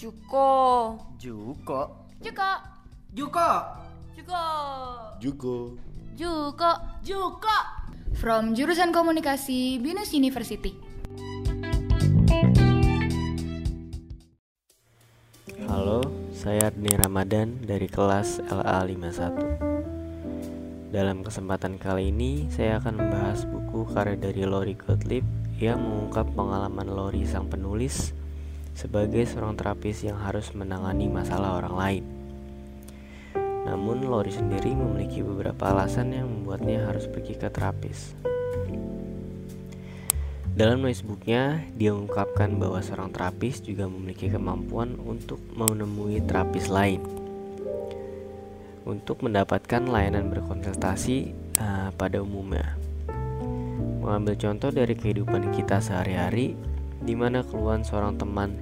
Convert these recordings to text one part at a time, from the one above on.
Juko. Juko. Juko. Juko. Juko. Juko. Juko. Juko. From jurusan komunikasi Binus University. Halo, saya Arni Ramadan dari kelas LA51. Dalam kesempatan kali ini, saya akan membahas buku karya dari Lori Gottlieb yang mengungkap pengalaman Lori sang penulis sebagai seorang terapis yang harus menangani masalah orang lain. Namun, Lori sendiri memiliki beberapa alasan yang membuatnya harus pergi ke terapis. Dalam Facebooknya, dia mengungkapkan bahwa seorang terapis juga memiliki kemampuan untuk menemui terapis lain untuk mendapatkan layanan berkonsultasi uh, pada umumnya. Mengambil contoh dari kehidupan kita sehari-hari, di mana keluhan seorang teman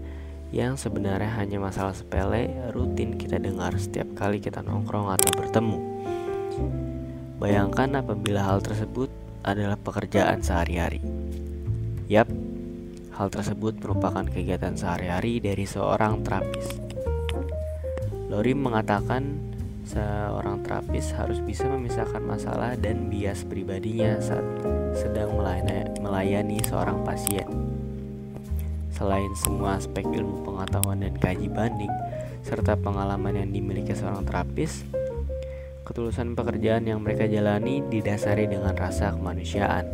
yang sebenarnya hanya masalah sepele rutin kita dengar setiap kali kita nongkrong atau bertemu. Bayangkan apabila hal tersebut adalah pekerjaan sehari-hari. Yap, hal tersebut merupakan kegiatan sehari-hari dari seorang terapis. Lori mengatakan seorang terapis harus bisa memisahkan masalah dan bias pribadinya saat sedang melayani seorang pasien. Selain semua aspek ilmu pengetahuan dan kaji banding, serta pengalaman yang dimiliki seorang terapis, ketulusan pekerjaan yang mereka jalani didasari dengan rasa kemanusiaan.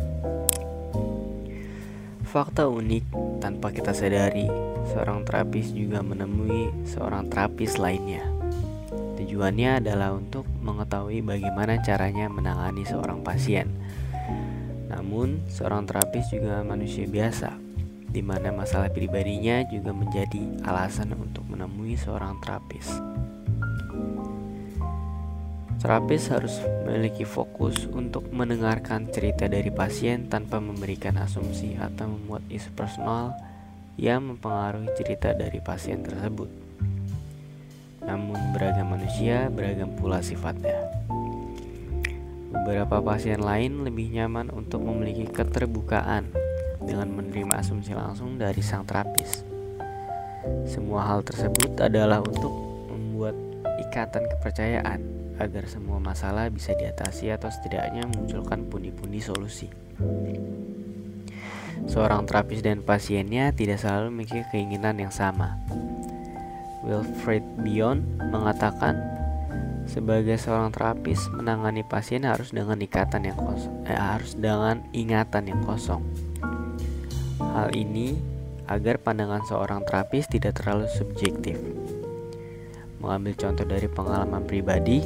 Fakta unik tanpa kita sadari, seorang terapis juga menemui seorang terapis lainnya. Tujuannya adalah untuk mengetahui bagaimana caranya menangani seorang pasien. Namun, seorang terapis juga manusia biasa, di mana masalah pribadinya juga menjadi alasan untuk menemui seorang terapis. Terapis harus memiliki fokus untuk mendengarkan cerita dari pasien tanpa memberikan asumsi atau membuat isu personal yang mempengaruhi cerita dari pasien tersebut. Namun beragam manusia beragam pula sifatnya. Beberapa pasien lain lebih nyaman untuk memiliki keterbukaan dengan menerima asumsi langsung dari sang terapis. Semua hal tersebut adalah untuk membuat ikatan kepercayaan agar semua masalah bisa diatasi atau setidaknya memunculkan pundi-pundi solusi. Seorang terapis dan pasiennya tidak selalu memiliki keinginan yang sama. Wilfred Bion mengatakan, sebagai seorang terapis menangani pasien harus dengan ikatan yang kosong, eh, harus dengan ingatan yang kosong. Hal ini agar pandangan seorang terapis tidak terlalu subjektif. Mengambil contoh dari pengalaman pribadi,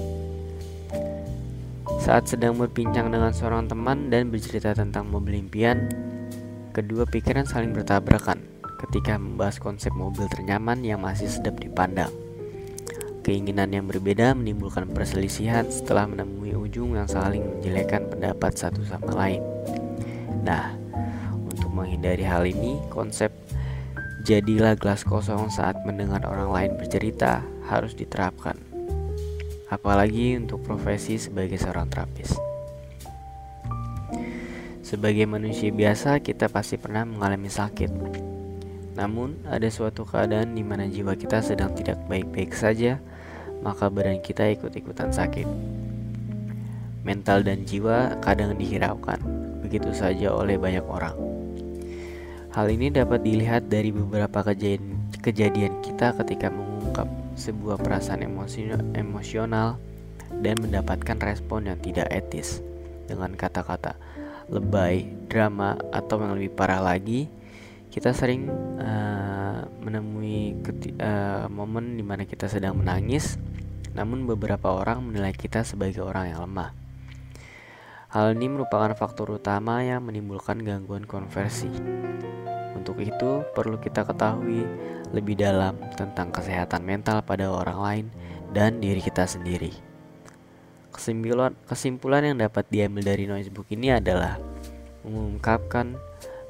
saat sedang berbincang dengan seorang teman dan bercerita tentang mobil impian, kedua pikiran saling bertabrakan ketika membahas konsep mobil ternyaman yang masih sedap dipandang. Keinginan yang berbeda menimbulkan perselisihan setelah menemui ujung yang saling menjelekkan pendapat satu sama lain. Nah, menghindari hal ini, konsep jadilah gelas kosong saat mendengar orang lain bercerita harus diterapkan apalagi untuk profesi sebagai seorang terapis. Sebagai manusia biasa, kita pasti pernah mengalami sakit. Namun, ada suatu keadaan di mana jiwa kita sedang tidak baik-baik saja, maka badan kita ikut-ikutan sakit. Mental dan jiwa kadang dihiraukan begitu saja oleh banyak orang. Hal ini dapat dilihat dari beberapa kejadian, kejadian kita ketika mengungkap sebuah perasaan emosional dan mendapatkan respon yang tidak etis dengan kata-kata lebay, drama, atau yang lebih parah lagi, kita sering uh, menemui uh, momen di mana kita sedang menangis, namun beberapa orang menilai kita sebagai orang yang lemah. Hal ini merupakan faktor utama yang menimbulkan gangguan konversi. Untuk itu, perlu kita ketahui lebih dalam tentang kesehatan mental pada orang lain dan diri kita sendiri. Kesimpulan, kesimpulan yang dapat diambil dari noise book ini adalah mengungkapkan,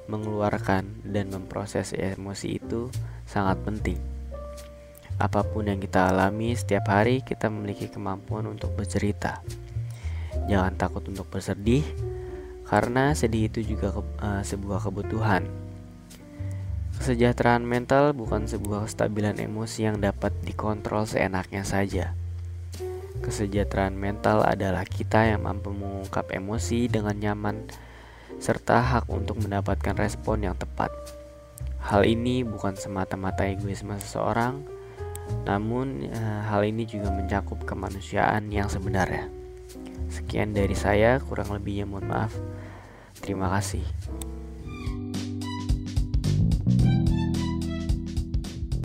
mengeluarkan, dan memproses emosi itu sangat penting. Apa pun yang kita alami setiap hari, kita memiliki kemampuan untuk bercerita. Jangan takut untuk bersedih, karena sedih itu juga ke, uh, sebuah kebutuhan Kesejahteraan mental bukan sebuah kestabilan emosi yang dapat dikontrol seenaknya saja. Kesejahteraan mental adalah kita yang mampu mengungkap emosi dengan nyaman serta hak untuk mendapatkan respon yang tepat. Hal ini bukan semata-mata egoisme seseorang, namun eh, hal ini juga mencakup kemanusiaan yang sebenarnya. Sekian dari saya, kurang lebihnya mohon maaf. Terima kasih.